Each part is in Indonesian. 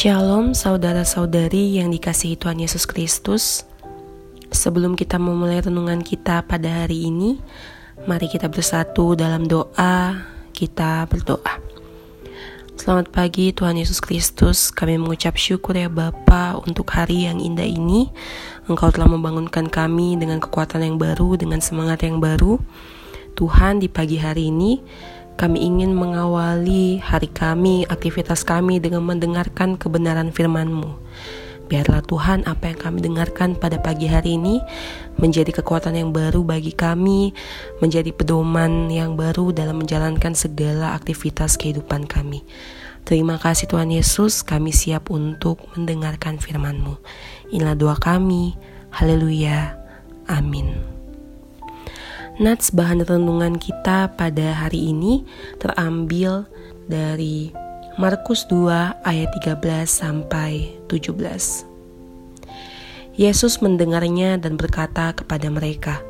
Shalom saudara-saudari yang dikasihi Tuhan Yesus Kristus. Sebelum kita memulai renungan kita pada hari ini, mari kita bersatu dalam doa. Kita berdoa. Selamat pagi Tuhan Yesus Kristus. Kami mengucap syukur ya Bapa untuk hari yang indah ini. Engkau telah membangunkan kami dengan kekuatan yang baru, dengan semangat yang baru. Tuhan di pagi hari ini kami ingin mengawali hari kami, aktivitas kami dengan mendengarkan kebenaran firman-Mu. Biarlah Tuhan apa yang kami dengarkan pada pagi hari ini menjadi kekuatan yang baru bagi kami, menjadi pedoman yang baru dalam menjalankan segala aktivitas kehidupan kami. Terima kasih Tuhan Yesus, kami siap untuk mendengarkan firman-Mu. Inilah doa kami. Haleluya. Amin. Nats bahan renungan kita pada hari ini terambil dari Markus 2 ayat 13 sampai 17. Yesus mendengarnya dan berkata kepada mereka,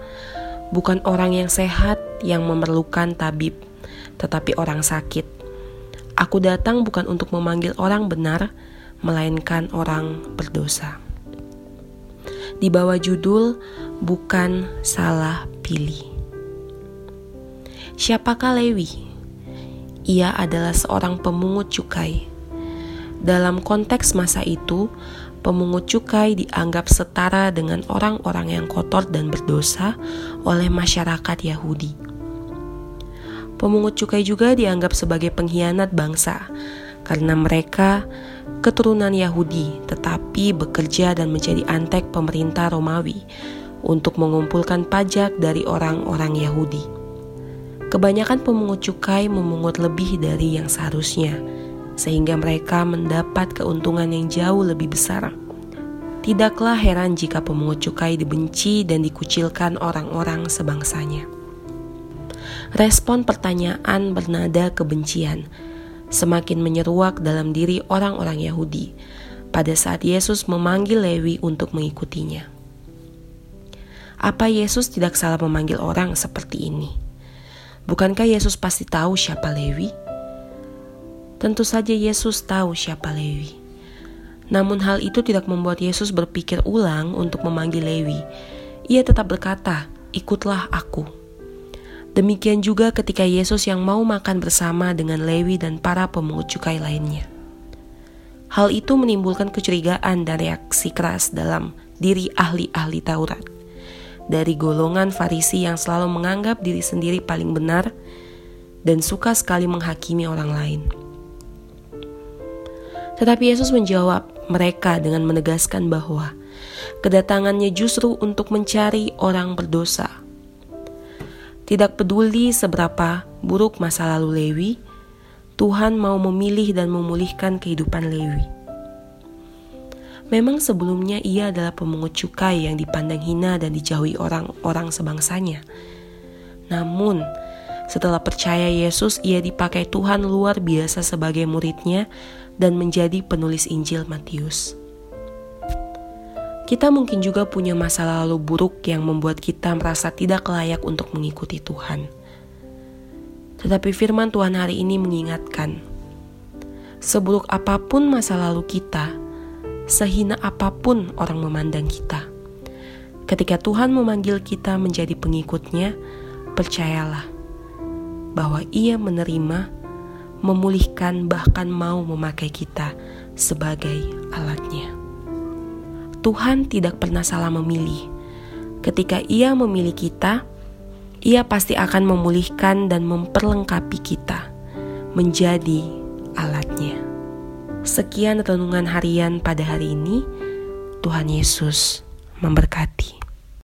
"Bukan orang yang sehat yang memerlukan tabib, tetapi orang sakit. Aku datang bukan untuk memanggil orang benar, melainkan orang berdosa." Di bawah judul "Bukan Salah Pilih". Siapakah Lewi? Ia adalah seorang pemungut cukai. Dalam konteks masa itu, pemungut cukai dianggap setara dengan orang-orang yang kotor dan berdosa oleh masyarakat Yahudi. Pemungut cukai juga dianggap sebagai pengkhianat bangsa karena mereka keturunan Yahudi tetapi bekerja dan menjadi antek pemerintah Romawi untuk mengumpulkan pajak dari orang-orang Yahudi. Kebanyakan pemungut cukai memungut lebih dari yang seharusnya, sehingga mereka mendapat keuntungan yang jauh lebih besar. Tidaklah heran jika pemungut cukai dibenci dan dikucilkan orang-orang sebangsanya. Respon pertanyaan bernada kebencian semakin menyeruak dalam diri orang-orang Yahudi pada saat Yesus memanggil Lewi untuk mengikutinya. Apa Yesus tidak salah memanggil orang seperti ini? Bukankah Yesus pasti tahu siapa Lewi? Tentu saja Yesus tahu siapa Lewi. Namun hal itu tidak membuat Yesus berpikir ulang untuk memanggil Lewi. Ia tetap berkata, "Ikutlah aku." Demikian juga ketika Yesus yang mau makan bersama dengan Lewi dan para pemungut cukai lainnya. Hal itu menimbulkan kecurigaan dan reaksi keras dalam diri ahli-ahli Taurat dari golongan Farisi yang selalu menganggap diri sendiri paling benar dan suka sekali menghakimi orang lain. Tetapi Yesus menjawab mereka dengan menegaskan bahwa kedatangannya justru untuk mencari orang berdosa. Tidak peduli seberapa buruk masa lalu Lewi, Tuhan mau memilih dan memulihkan kehidupan Lewi. Memang sebelumnya ia adalah pemungut cukai yang dipandang hina dan dijauhi orang-orang sebangsanya. Namun, setelah percaya Yesus, ia dipakai Tuhan luar biasa sebagai muridnya dan menjadi penulis Injil Matius. Kita mungkin juga punya masa lalu buruk yang membuat kita merasa tidak layak untuk mengikuti Tuhan. Tetapi firman Tuhan hari ini mengingatkan, seburuk apa pun masa lalu kita, sehina apa pun orang memandang kita. Ketika Tuhan memanggil kita menjadi pengikutnya, percayalah bahwa Ia menerima, memulihkan, bahkan mau memakai kita sebagai alatnya. Tuhan tidak pernah salah memilih. Ketika Ia memilih kita, Ia pasti akan memulihkan dan memperlengkapi kita menjadi alatnya. Sekian renungan harian pada hari ini. Tuhan Yesus memberkati.